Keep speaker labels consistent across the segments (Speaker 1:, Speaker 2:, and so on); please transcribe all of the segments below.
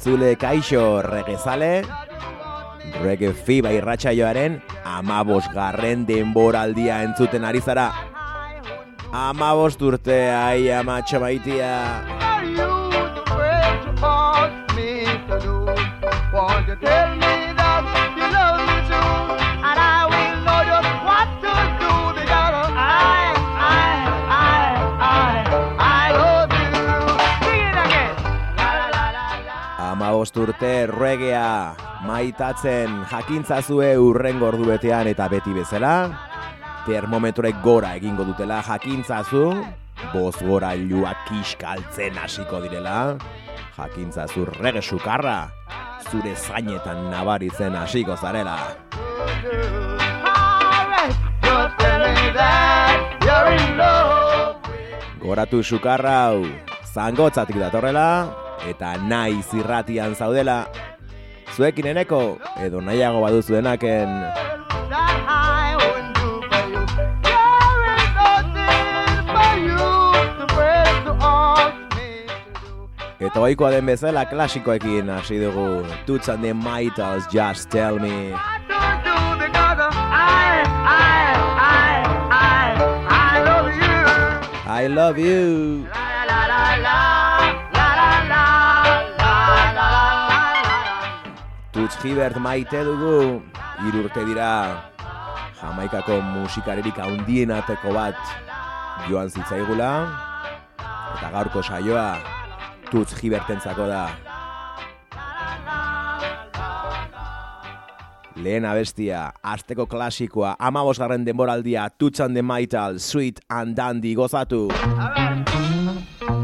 Speaker 1: Entzule, kaixo regezale, rege fiba irratxa joaren, amabos garren denboraldia entzuten ari zara. Amabos urte, ai amatxo baitia. Urte regea maitatzen jakintzazue urren gordu betean eta beti bezala. Termometrek gora egingo dutela jakintzazu boz gora ilua kiskaltzen hasiko direla. Jakintzazu rege sukarra zure zainetan nabaritzen hasiko zarela. Goratu sukarra hau zangotzatik datorrela eta nahi zirratian zaudela. Zuekin eneko, edo nahiago badu zuenaken. Eta oikoa den bezala klasikoekin hasi dugu Toots and the Mitals, Just Tell Me I love you Tutz Hibert maite dugu, irurte dira Jamaikako musikaririk haundienateko bat joan zitzaigula eta gaurko saioa Tutz Hibertentzako da Lehen abestia, azteko klasikoa, amabosgarren denboraldia, tutsan de maital, sweet and dandy, gozatu!
Speaker 2: top.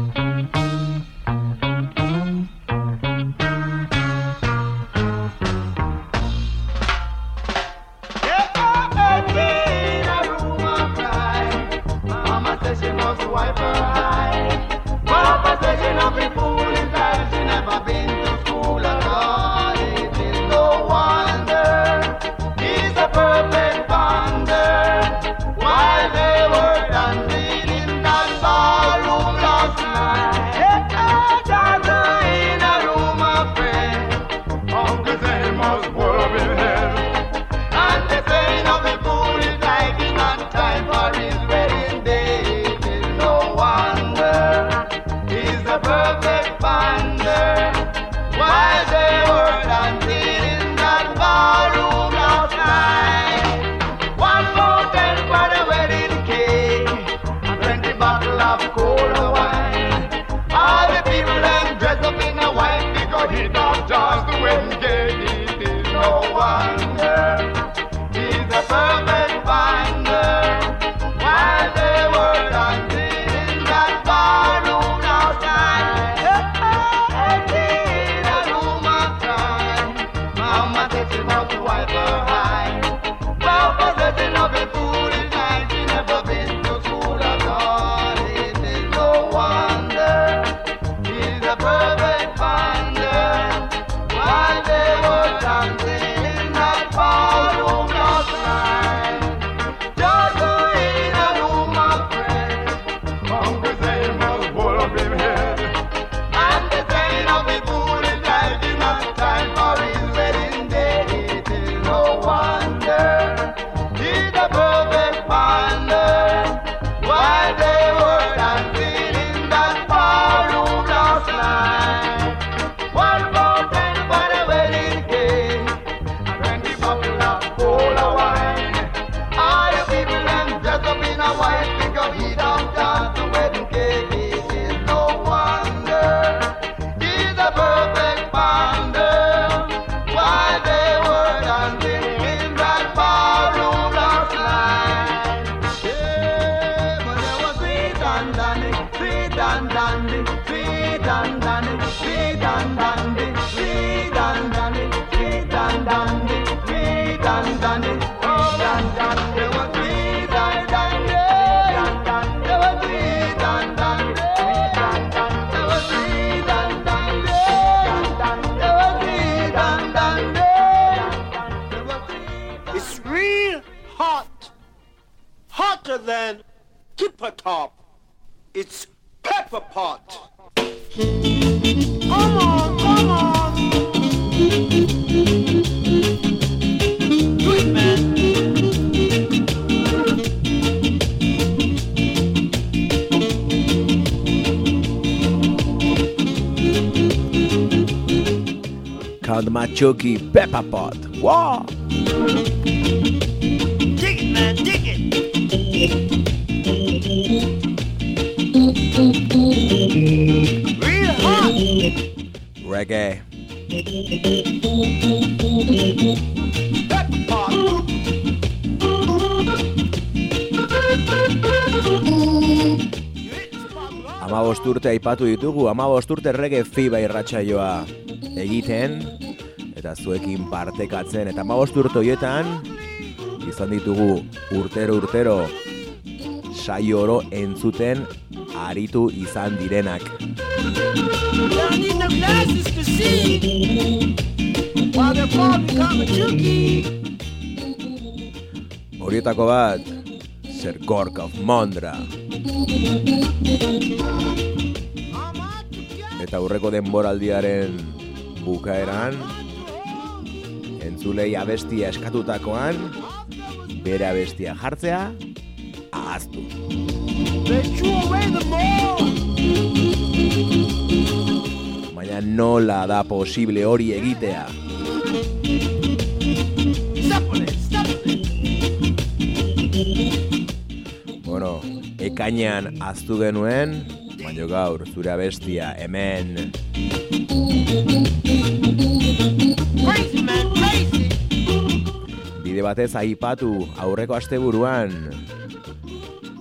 Speaker 3: Choki Peppa Pot. Wow!
Speaker 4: Dig it, man, dig it! Real hot!
Speaker 3: Reggae. Ama urte aipatu ditugu, ama urte rege fiba irratsaioa egiten, eta zuekin partekatzen eta bost urte hoietan izan ditugu urtero urtero saio oro entzuten aritu izan direnak. Horietako bat, Sir Gork of Mondra. Eta urreko denboraldiaren bukaeran, entzulei abestia eskatutakoan, bera bestia jartzea, ahaztu. Baina nola da posible hori egitea? Bueno, ekainean aztu genuen, baina gaur zure bestia hemen. Bide batez aipatu aurreko asteburuan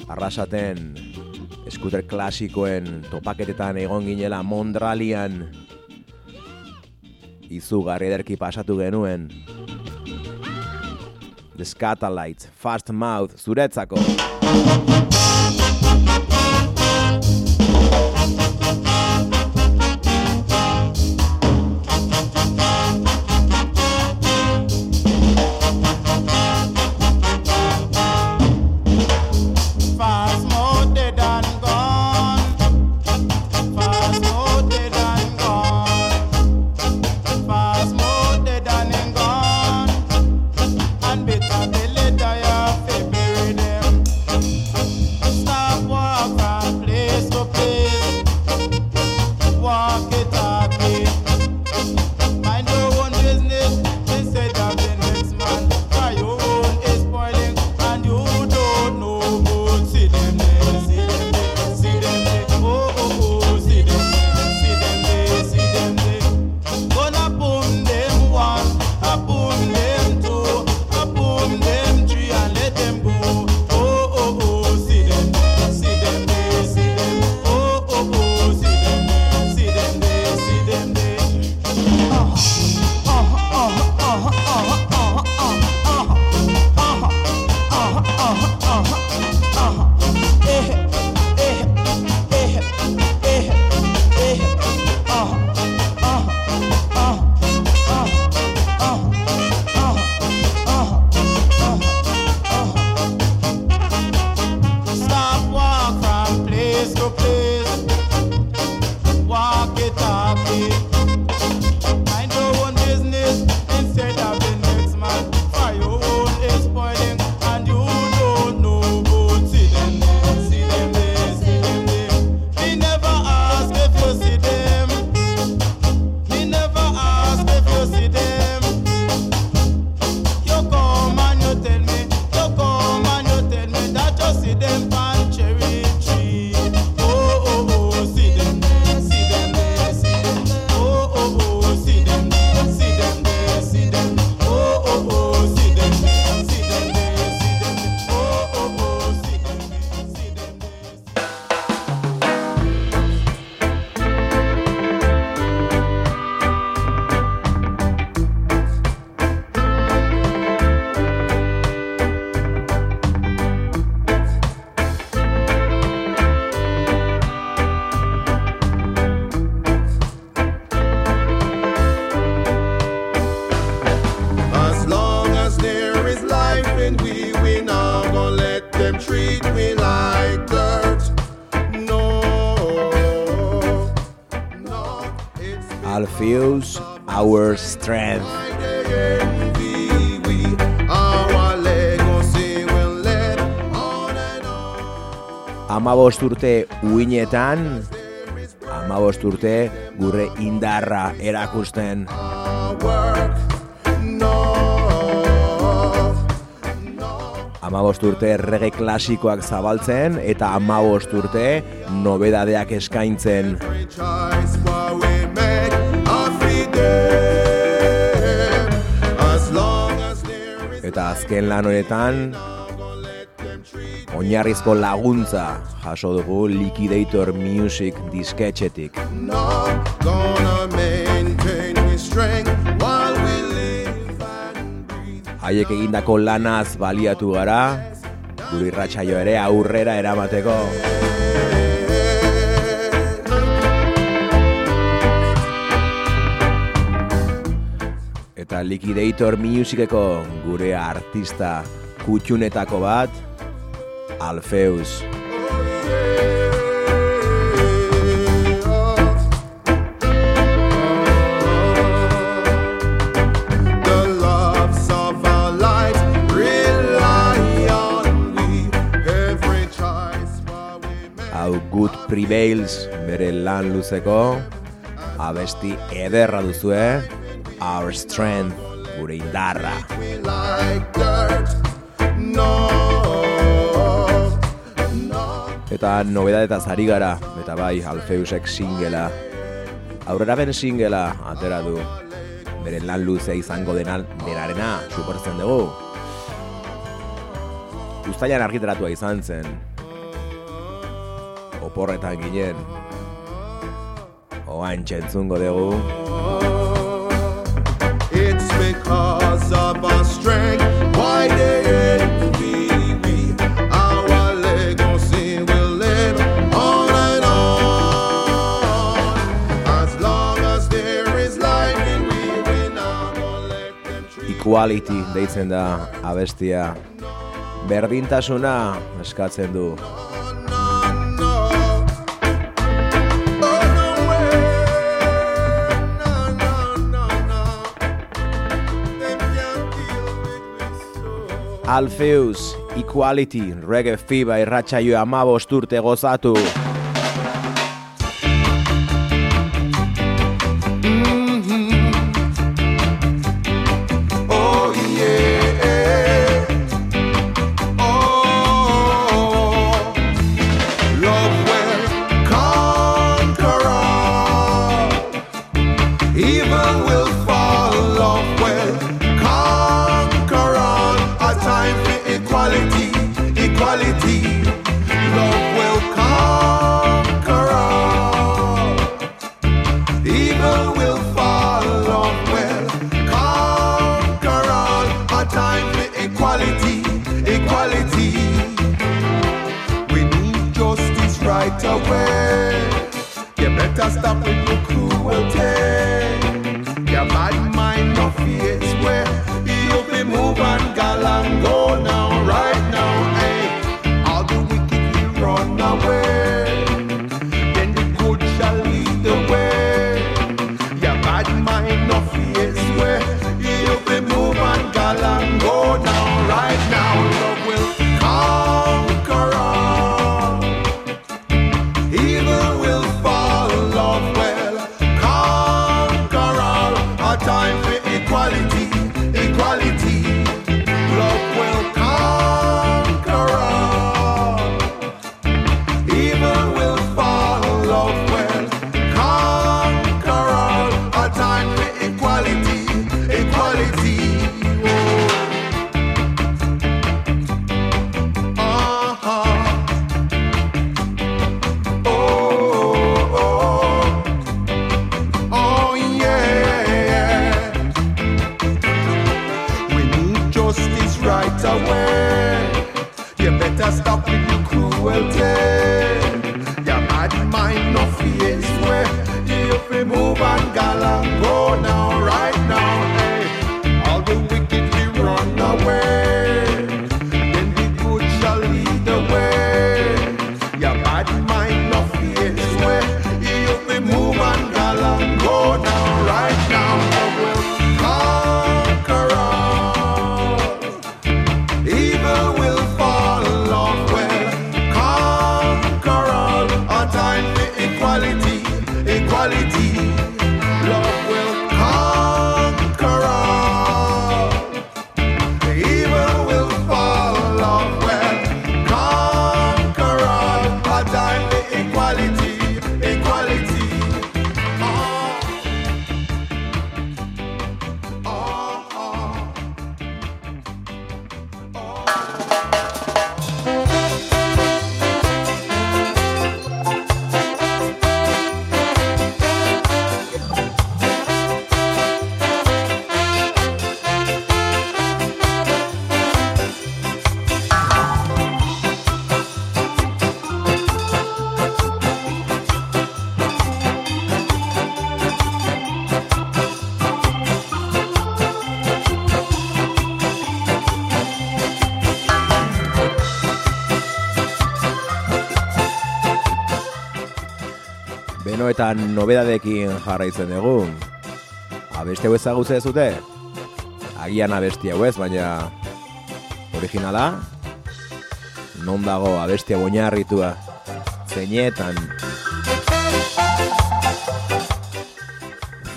Speaker 3: arrasaten eskuter klasikoen topaketetan egon ginela Mondralian. Izugarri ederki pasatu genuen. The Scatalites, Fast Mouth, zuretzako. amabost urte uinetan, amabost urte gure indarra erakusten.
Speaker 5: Amabost urte rege klasikoak zabaltzen eta amabost urte nobedadeak eskaintzen. Eta azken lan honetan, oinarrizko laguntza jaso dugu Liquidator Music disketxetik. Haiek egindako lanaz baliatu gara, guri ratxaio ere aurrera eramateko. Eta Liquidator Musiceko gure artista kutxunetako bat, Alfeus. Good Prevails bere lan luzeko abesti ederra duzue Our Strength gure indarra
Speaker 1: like dirt, no
Speaker 5: eta nobedadetaz ari gara, eta bai, Alfeusek singela, aurrera ben singela, atera du, beren lan luzea izango denal, denarena, suportzen dugu. Uztailan argitaratua izan zen, oporretan ginen, oan txentzungo dugu.
Speaker 1: It's because of our strength, why they
Speaker 5: quality deitzen da abestia berdintasuna eskatzen du Alfeus, Equality, Reggae Fiba irratxaioa mabost urte gozatu.
Speaker 1: Gozatu. eta nobedadekin jarraitzen dugu. Abeste hau ezagutzen zute? Agian abestia hau baina originala non dago abestia oinarritua zeinetan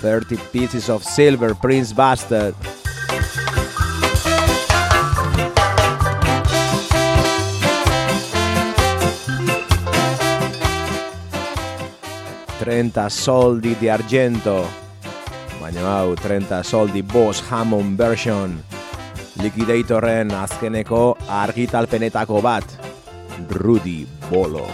Speaker 1: 30 pieces of silver Prince Buster 30 soldi di argento, baina hau 30 soldi Boss Hammond version, Liquidatorren azkeneko argitalpenetako bat, Rudy Bolo.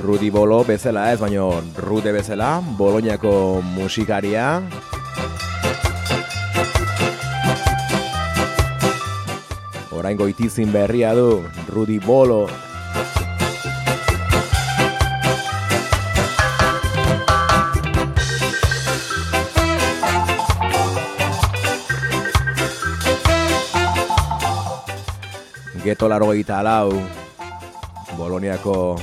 Speaker 1: Rudi Bolo bezala ez, baino Rude bezala, Boloniako musikaria, Orain goitizin berria du, Rudy Bolo. Geto laro lau, Boloniako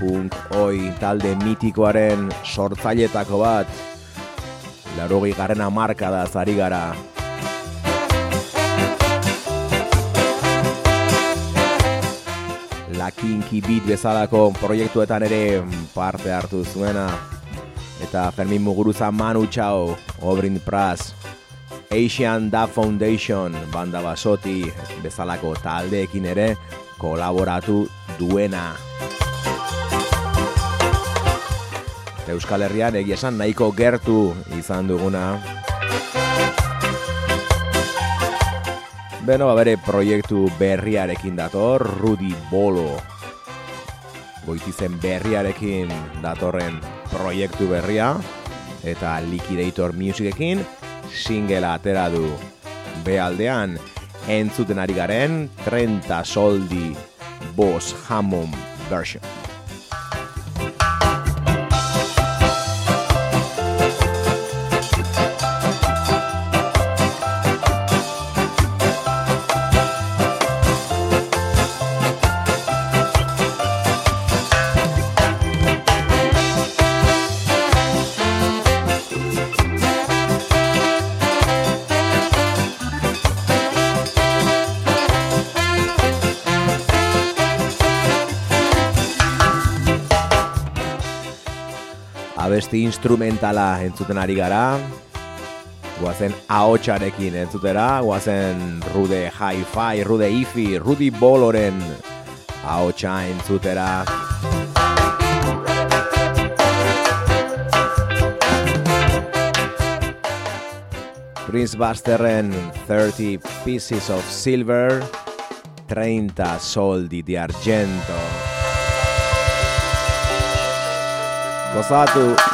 Speaker 1: punk oi talde mitikoaren sortzailetako bat larogi garrena marka da zari gara La Kinky Beat bezalako proiektuetan ere parte hartu zuena eta Fermin Muguruza Manu Chao Obrin Pras Asian Da Foundation banda basoti bezalako taldeekin ere kolaboratu duena. Euskal Herrian egia esan nahiko gertu izan duguna. Beno, ba, bere proiektu berriarekin dator, Rudy Bolo. Goitizen berriarekin datorren proiektu berria. Eta Liquidator Musicekin singela atera du. Bealdean, entzuten ari garen, 30 soldi Boss Hammond version. Instrumentala entzuten ari gara. Guazen ahotsarekin entzutera, guazen Rude Hi-Fi, Rude Ifi, Rudy Boloren ahotsa entzutera. Prince Busterren 30 Pieces of Silver, 30 soldi di argento. Gozatu!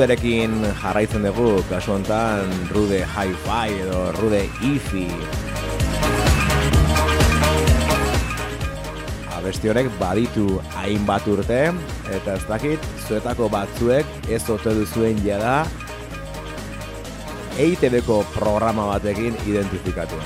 Speaker 1: Ruderekin jarraitzen dugu, kasu honetan Rude Hi-Fi edo Rude Ifi. Abesti horrek baditu hainbat urte, eta ez dakit, zuetako batzuek ez ote duzuen jada EITB-ko programa batekin identifikatu.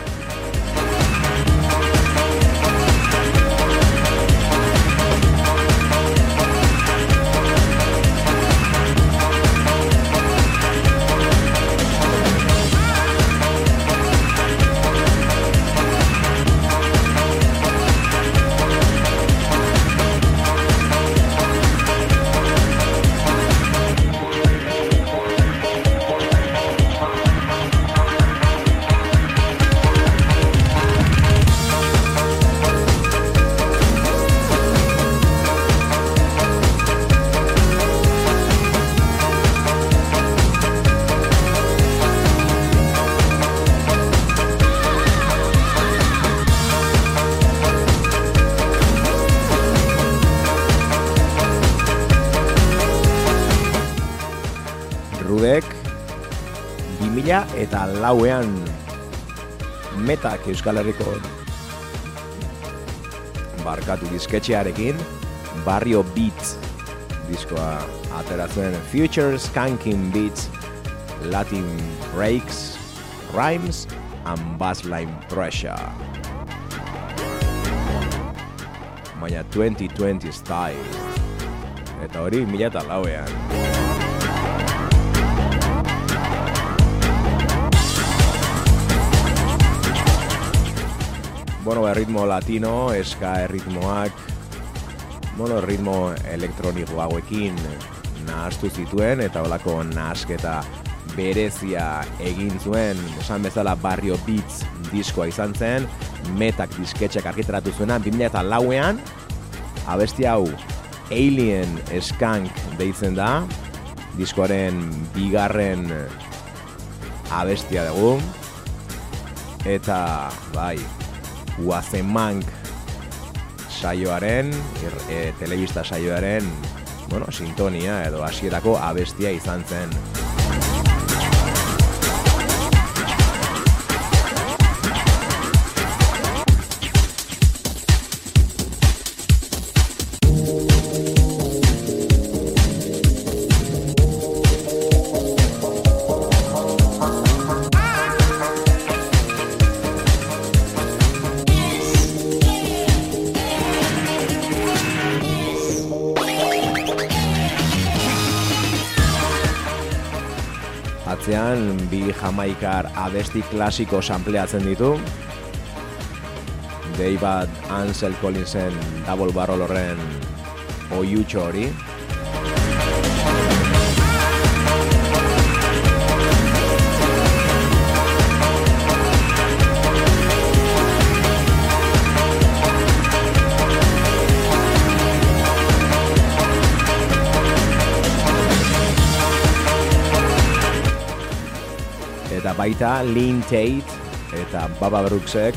Speaker 1: Eta lauean metak Euskal Herriko barkatu disketxearekin Barrio Beats diskoa ateratzen Future Skanking Beats Latin Breaks Rhymes and Bassline Pressure. Baina 2020 style. Eta hori mila eta lauean bueno, erritmo latino, eska erritmoak, bueno, ritmo elektroniko hauekin nahastu zituen, eta holako nahasketa berezia egin zuen, esan bezala Barrio Beats diskoa izan zen, metak disketxek argitaratu zuena, 2000 eta lauean, abesti hau Alien Skank deitzen da, diskoaren bigarren abestia dugu, eta bai, Guazemank saioaren, er, e, telebista saioaren, bueno, sintonia edo hasierako abestia izan zen. Jamaikar abesti klasiko sampleatzen ditu. David Ansel Collinsen double barrel horren oiutxo hori. Baita Lynn Tate eta Baba Brooksek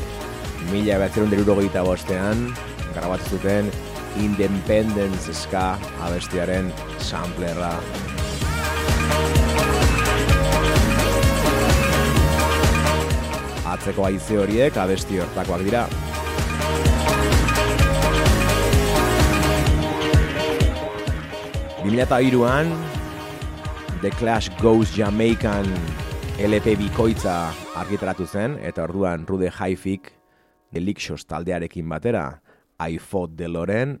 Speaker 1: mila behatzerun derurogeita bostean grabatu zuten Independence Ska abestiaren samplerra. Atzeko haize horiek abesti hortakoak dira. Eta hiruan The Clash Goes Jamaican LP bikoitza argitaratu zen, eta orduan Rude Haifik Delixos taldearekin batera I Fought the Loren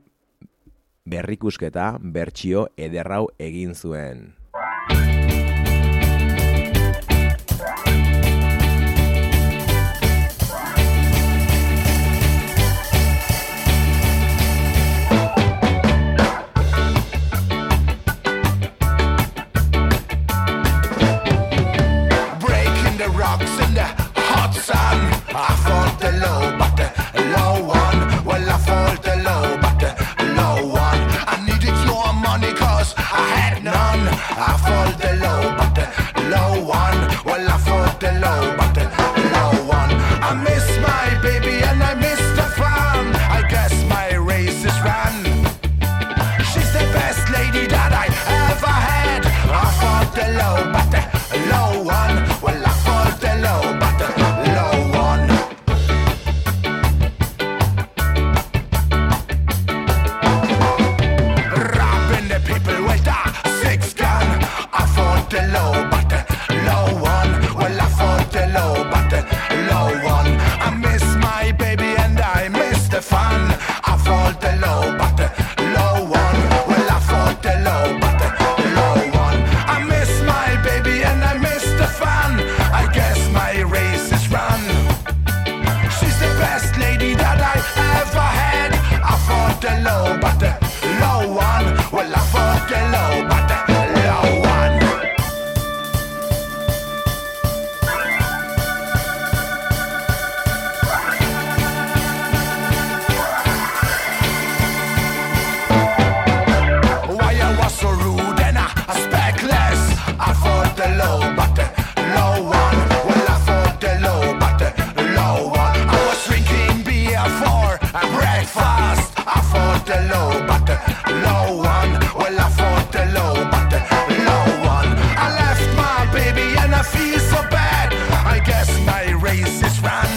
Speaker 1: berrikusketa bertsio ederrau egin zuen.
Speaker 6: I fought the low, but the low one. Well, I fought the low, but the low one. I left my baby and I feel so bad. I guess my race is run.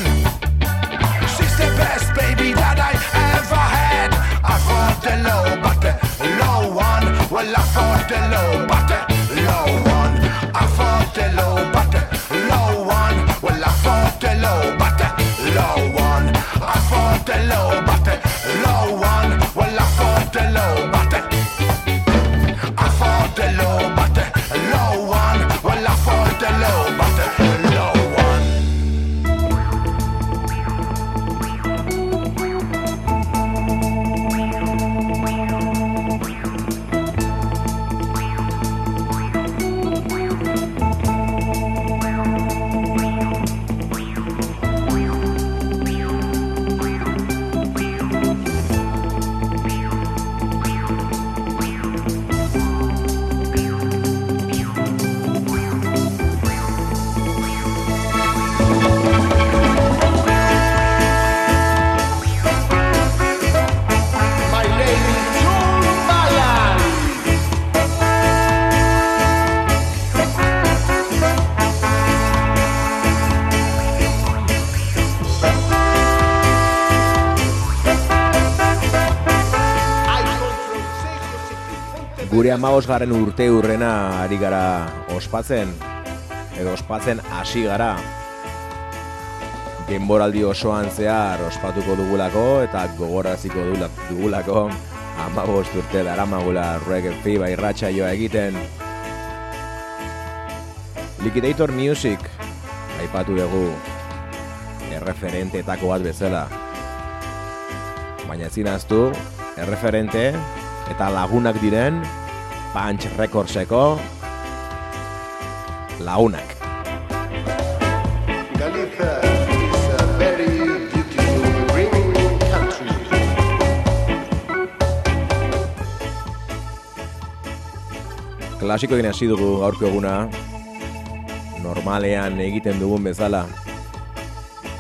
Speaker 6: She's the best baby that I ever had. I fought the low, but the low one. Well, I fought the low, but the low one. I fought the low, but the low one. Well, I fought the low, but the low one. I fought the low,
Speaker 1: Gure amabosgarren urte urrena ari gara ospatzen, edo ospatzen hasi gara. Denboraldi osoan zehar ospatuko dugulako eta gogoraziko dugula- dugulako amabost urte daramagula reggae fiba irratsaioa egiten. Liquidator Music aipatu dugu erreferenteetako bat bezala. Baina ezin ahaztu, erreferente eta lagunak diren Punch Recordseko lagunak.
Speaker 2: Galicia is a very beautiful, green country.
Speaker 1: Klasikoekin hasi dugu gaurko eguna, normalean egiten dugun bezala.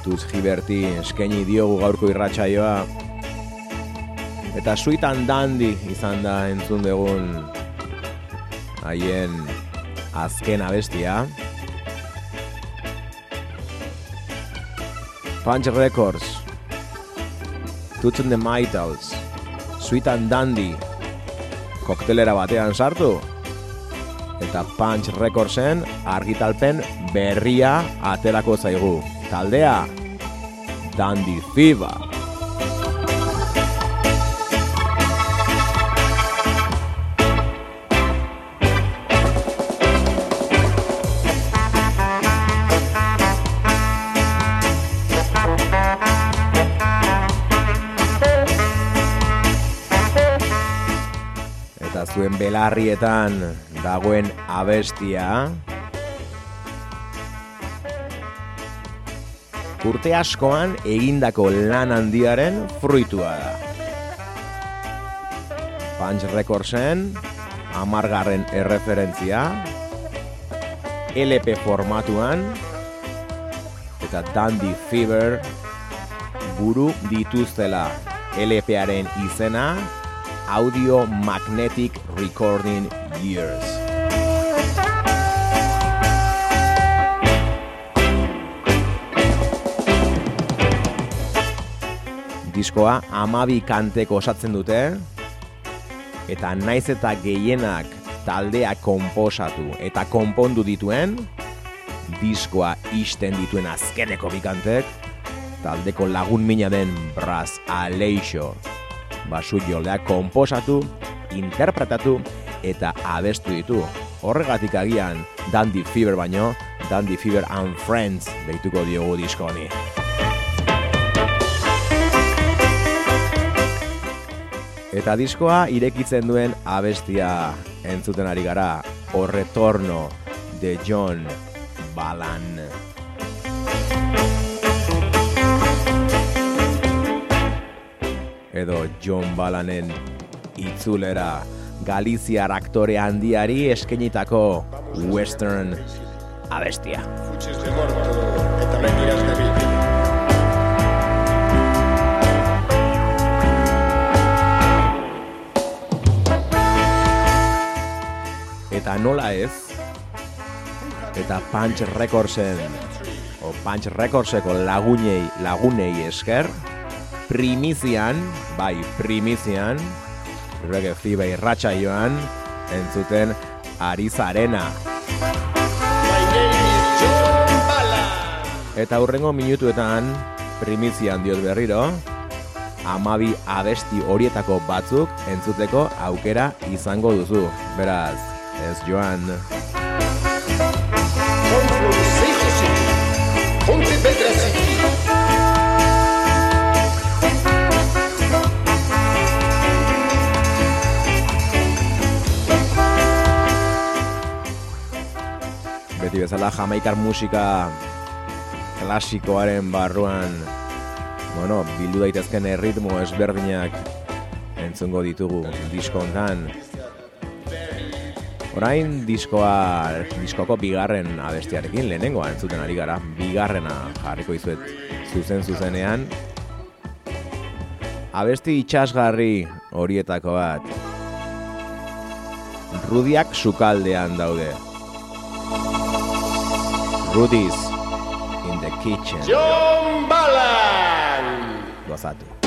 Speaker 1: Tuz Giberti eskaini diogu gaurko irratsaioa. Eta Sweet and Dandy izan da entzun dugun haien azken abestia. Punch Records, Toots and the Maytals, Sweet and Dandy, koktelera batean sartu, eta Punch Recordsen argitalpen berria aterako zaigu. Taldea, Dandy Fever. Zuen belarrietan dagoen abestia urte askoan egindako lan handiaren fruitua da. Punch Recordsen amargarren erreferentzia LP formatuan eta Dandy Fever buru dituztela LParen izena Audio Magnetic Recording Years. Diskoa amabi kanteko osatzen dute, eta naiz eta gehienak taldea konposatu eta konpondu dituen, diskoa isten dituen azkeneko bikantek, taldeko lagun mina den Brass Aleixo basu joldea konposatu, interpretatu eta abestu ditu. Horregatik agian Dandy Fever baino, Dandy Fever and Friends deituko diogu disko honi. Eta diskoa irekitzen duen abestia entzuten ari gara, O Retorno de John Balan. edo John Balanen itzulera Galiziar aktore handiari eskenitako western abestia.
Speaker 2: Eta
Speaker 1: nola ez, eta Punch Recordsen, o Punch Recordseko lagunei, lagunei esker, primizian, bai, primizian, reggae fiba irratxa joan, entzuten Arizarena. Eta hurrengo minutuetan, primizian diot berriro, amabi abesti horietako batzuk entzuteko aukera izango duzu. Beraz, ez joan. Beti bezala jamaikar musika klasikoaren barruan bueno, bildu daitezken erritmo ezberdinak entzungo ditugu disko. Orain diskoa, diskoko bigarren abestiarekin lehenengoa entzuten ari gara, bigarrena jarriko izuet zuzen zuzenean. Abesti itxasgarri horietako bat. Rudiak sukaldean daude. Rudy's in the kitchen.
Speaker 2: John Bala.
Speaker 1: Gozatu.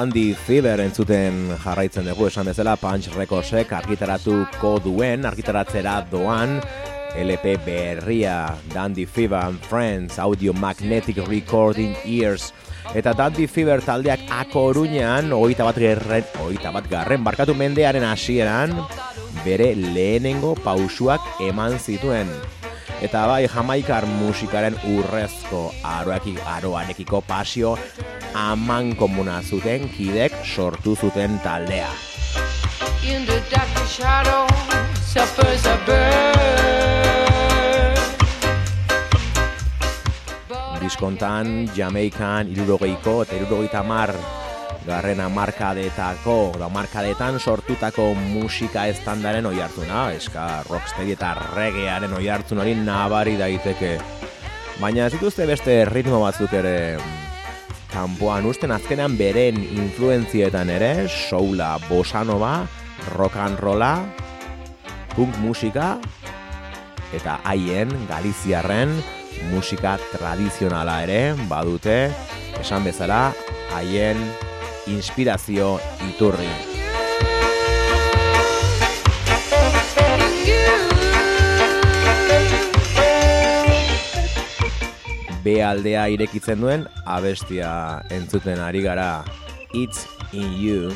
Speaker 1: Dandy Fever entzuten jarraitzen dugu esan bezala Punch Recordsek argitaratuko duen, argitaratzera doan LP berria Dandy Fever and Friends Audio Magnetic Recording Ears Eta Dandy Fever taldeak akorunean Oita bat, gerren, oita bat garren barkatu mendearen hasieran Bere lehenengo pausuak eman zituen. Eta bai jamaikar musikaren urrezko aroakik, aroanekiko pasio aman komuna zuten kidek sortu zuten taldea.
Speaker 7: In the dark shadow suffers a bird.
Speaker 1: Diskontan, Jamaikan, irurogeiko eta irurogeita mar garren amarkadetako, da amarkadetan sortutako musika estandaren oi hartuna, eska rocksteady eta reggaearen oi hartzun hori nabari daiteke. Baina ez dituzte beste ritmo batzuk ere kanpoan usten azkenean beren influenzietan ere, soula, bosanova, rock and rolla, punk musika, eta haien galiziarren musika tradizionala ere badute, esan bezala, haien inspirazio iturri. B aldea irekitzen duen abestia entzuten ari gara. It's in you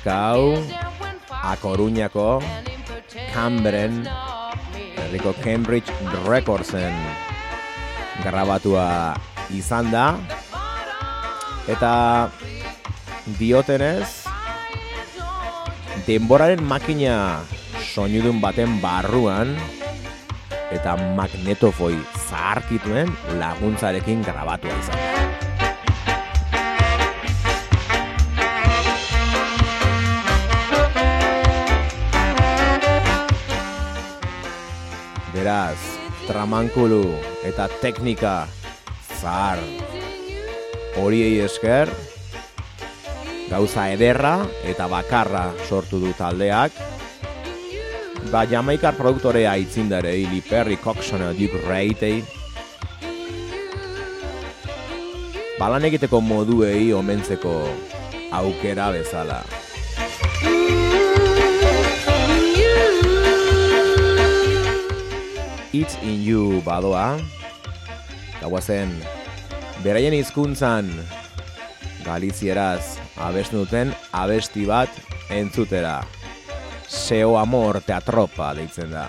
Speaker 1: Diska hau A Coruñako Cambren herriko Cambridge Recordsen grabatua izan da eta diotenez denboraren makina soinudun baten barruan eta magnetofoi zaharkituen laguntzarekin grabatua izan da. Beraz, tramankulu eta teknika zahar. Horiei esker gauza ederra eta bakarra sortu du taldeak. Ba Jamaikar produktorea aitzindare Lee Perry Coxon Duke Reitei balan egiteko moduei omentzeko aukera bezala. It's in you badoa. Gauazen, beraien hizkuntzan Galizieraz abestu duten abesti bat entzutera. Seo amor teatropa deitzen da.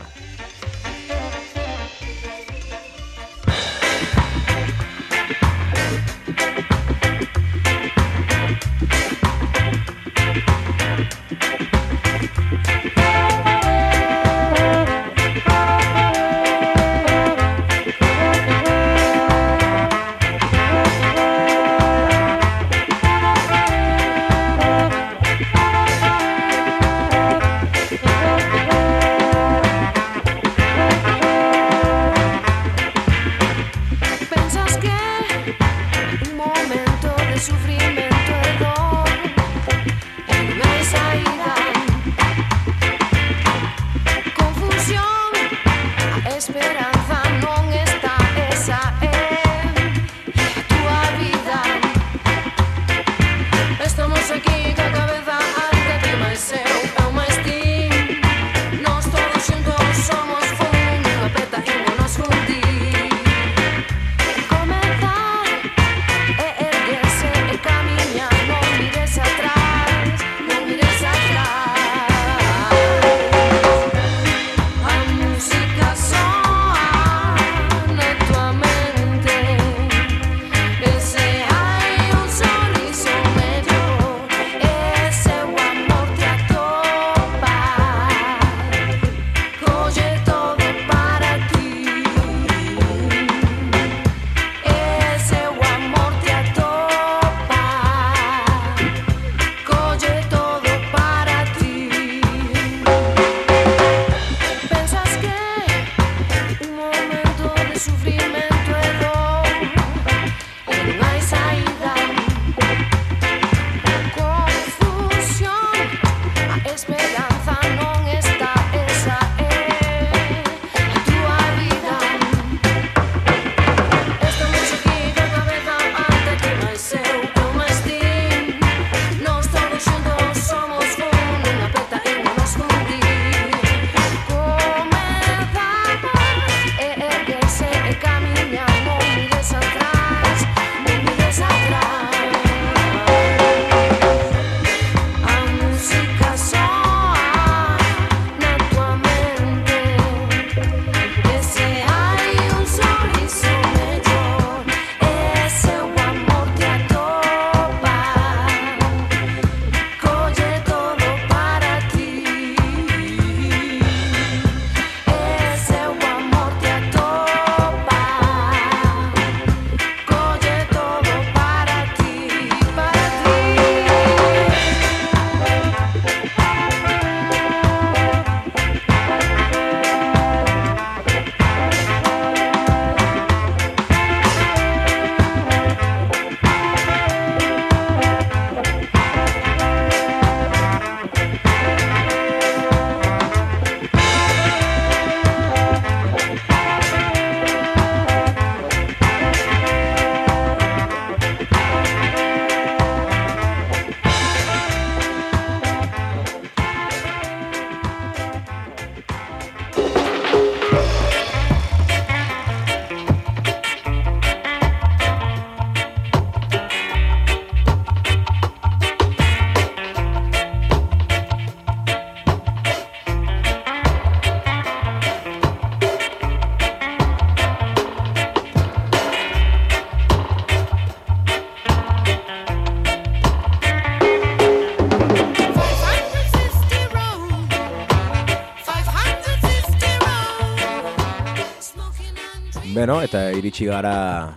Speaker 1: Beno, eta iritsi gara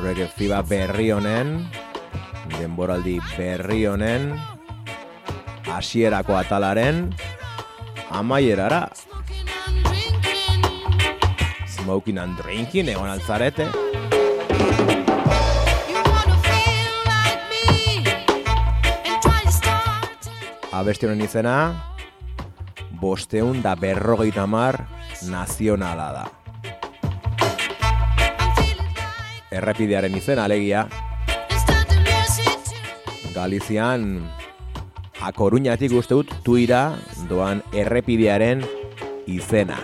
Speaker 1: reggae fiba berri honen, denboraldi berri honen, hasierako atalaren, amaierara. Smoking and drinking, egon altzarete. Abesti honen izena, bosteun da berrogeita mar nazionala da. Errepidearen izena alegia, Galizian A Coruñatik uste dut tuira doan errepidearen izena.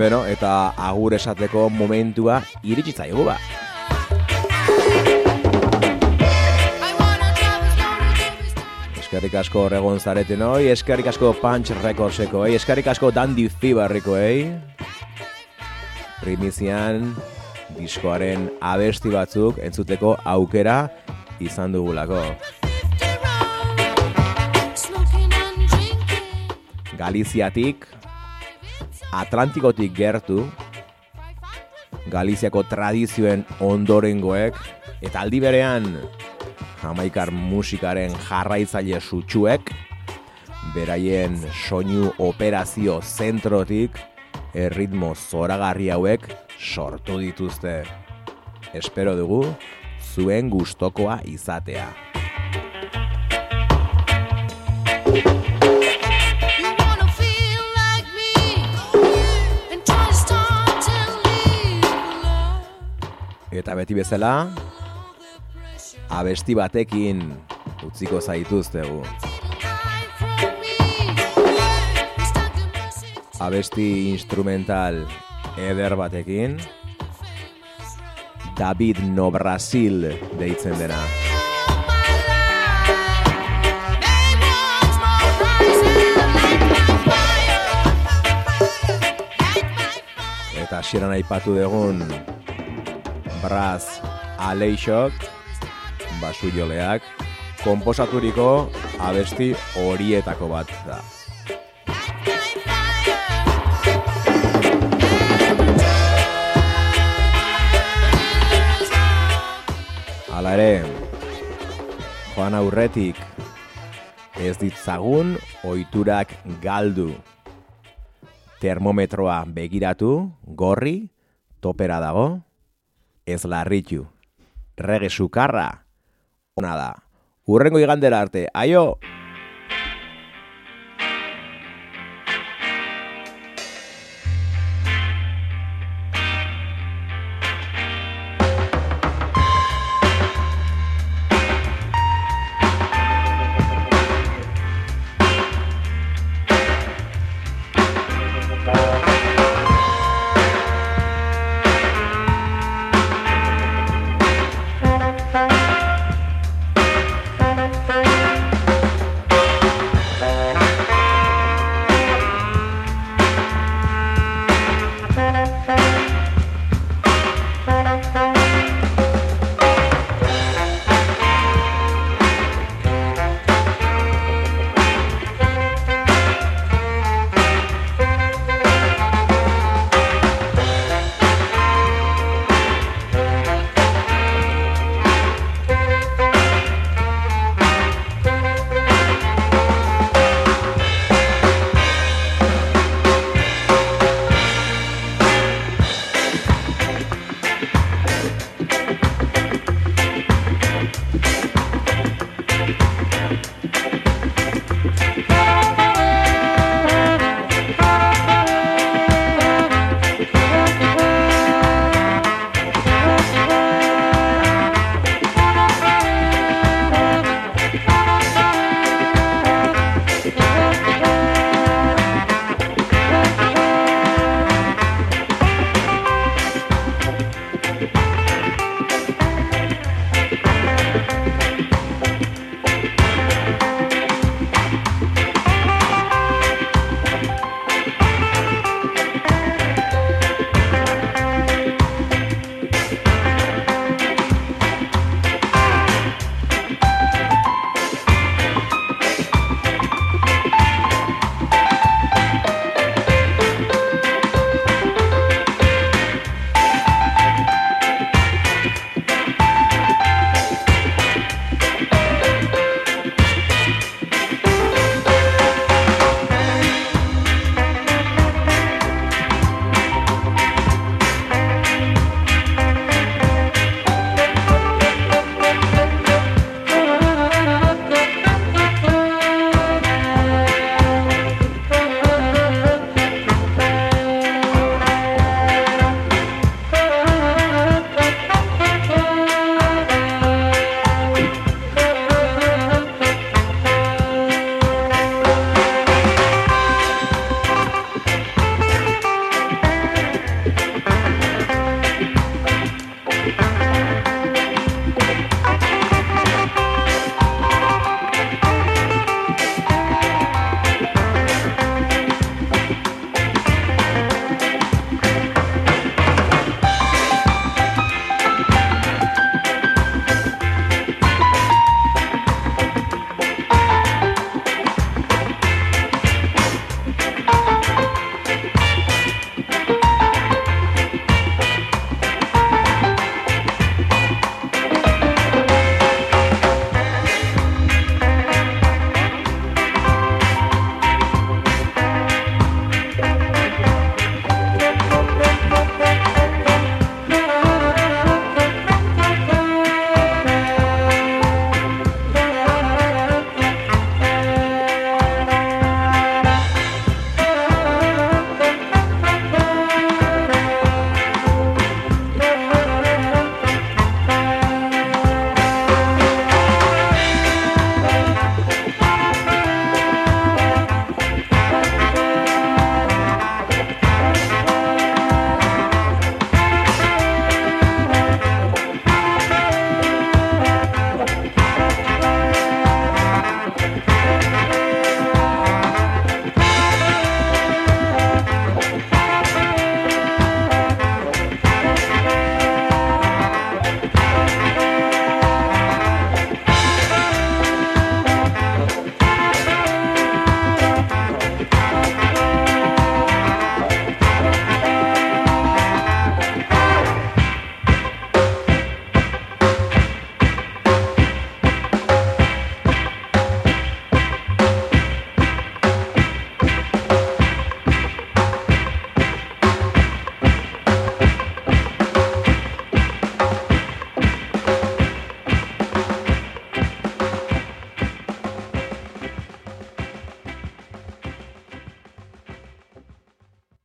Speaker 1: Beno, eta agur esateko momentua iritsi zaigu ba. Eskerrik asko horregon zareten hoi, eskerrik asko Punch Recordseko, eh? eskerrik asko Dandy Fibarriko, eh? Primizian diskoaren abesti batzuk entzuteko aukera izan dugulako. Galiziatik, Atlantikotik gertu, Galiziako tradizioen ondorengoek, eta aldi berean jamaikar musikaren jarraitzaile sutsuek, beraien soinu operazio zentrotik, erritmo zoragarri hauek sortu dituzte. Espero dugu zuen gustokoa izatea. Eta beti bezala, abesti batekin utziko zaituztegu. Abesti instrumental eder batekin, David No Brasil deitzen dena. Eta hasieran aipatu dugun Braz Aleixok basu joleak komposaturiko abesti horietako bat da. Hala ere, joan aurretik ez ditzagun ohiturak galdu. Termometroa begiratu, gorri, topera dago, ez larritu. Rege sukarra, da. Urrengo igandera arte, aio!